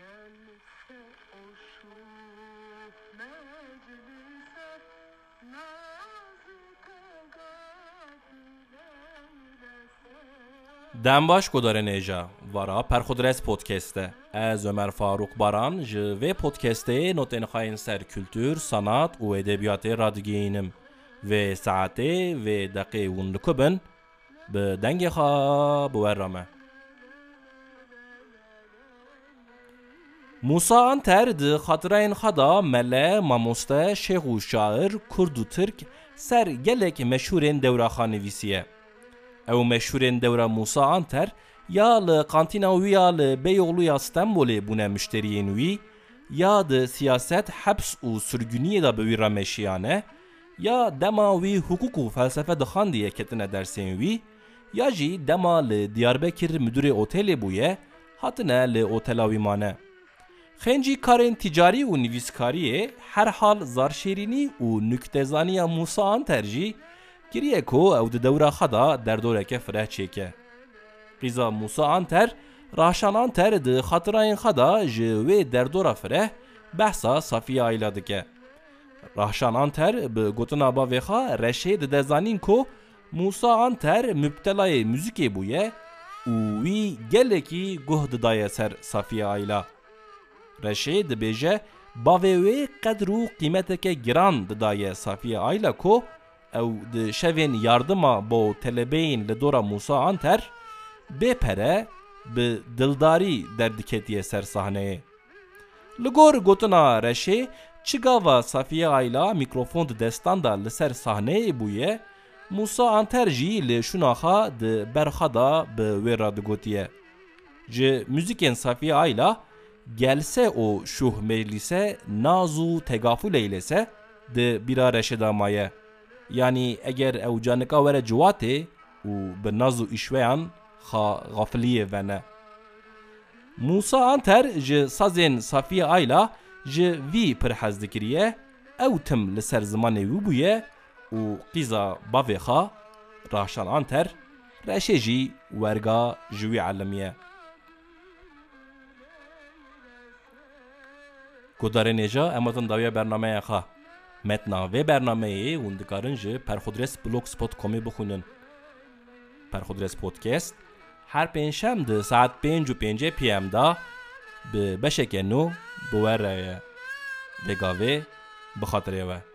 gelse o şu meclise Den baş godareneja vara perhodres podcast'te. Ez Ömer Faruk Baran ji ve podcast'e noten hayin ser kültür, sanat u edebiyatı e radgiyinim. Ve saate ve dakikun likubin bi denge ha bu verrame. Musa Anter di xatireyên xwe da mele, mamoste, şêx û şair, Kurd û Tirk ser gelek meşhûrên dewraxa nivîsiye. ew meşhurên dewra Musa Anter ya li kantîna wî ya li Beyoğluya Stenbolê bûne müşteriyên wî ya di siyaset heps û sürgüniyê da bi wî re ya dema wî hukuk û felsefe dixandiye ketine dersên wî ya jî dema li Diyarbekir müdürê otelê bûye hatine li otela wî mane. Xencî karên ticarî û nivîskariyê her hal zarşêrînî û nüktezaniya Musa Anter jî Giriye ku ew di dewra xwe da derdoreke fireh çêke. Qîza Musa Anter, Raşan Anter di xatirayên xwe da ji wê derdora fireh behsa Safiye Ayla dike. Rahşan Anter bi gotina bavê xwe reşê dide zanîn ku Musa Anter müptelayê müzikê bûye û wî gelekî guh didaye ser Safiye Ayla. Reşê dibêje bavê wê qedr û qîmeteke giran didaye Safiye Ayla ku ew di şevên yardıma bo telebeyên li dora Musa Anter bêpere bi dildarî derdiketiye ser sahneyê. Li gor gotina reşê çigava Safiye Ayla mikrofon di destan da li ser sahneyê bûye, Musa Anter jî li şunaxa di berxa da bi wê ra digotiye. Ji müzikên Safiye Ayla gelse o şuh meclise naz û tegafûl eylese di bîra reşê da maye. yani eger ew canika were ciwatê û bi naz û îşweyan xa xafiliyê vene. Musa Anter ji sazên Safiye Ayla ji vî pir hez dikiriye, ew tim li ser zimanê wî bûye û qîza bavê xwe Anter reşê jî werga ji wî. گذاره نجا امازون داویا برنامه ای خواه. متن و برنامه ای اون دکارن جه پرخودرس بلوگ سپت کمی بخونن پرخودرس پودکست هر پنج ده ساعت پنج و پنج پیم دا به بشه کنو بوره ای دگاهی بخاطری بود.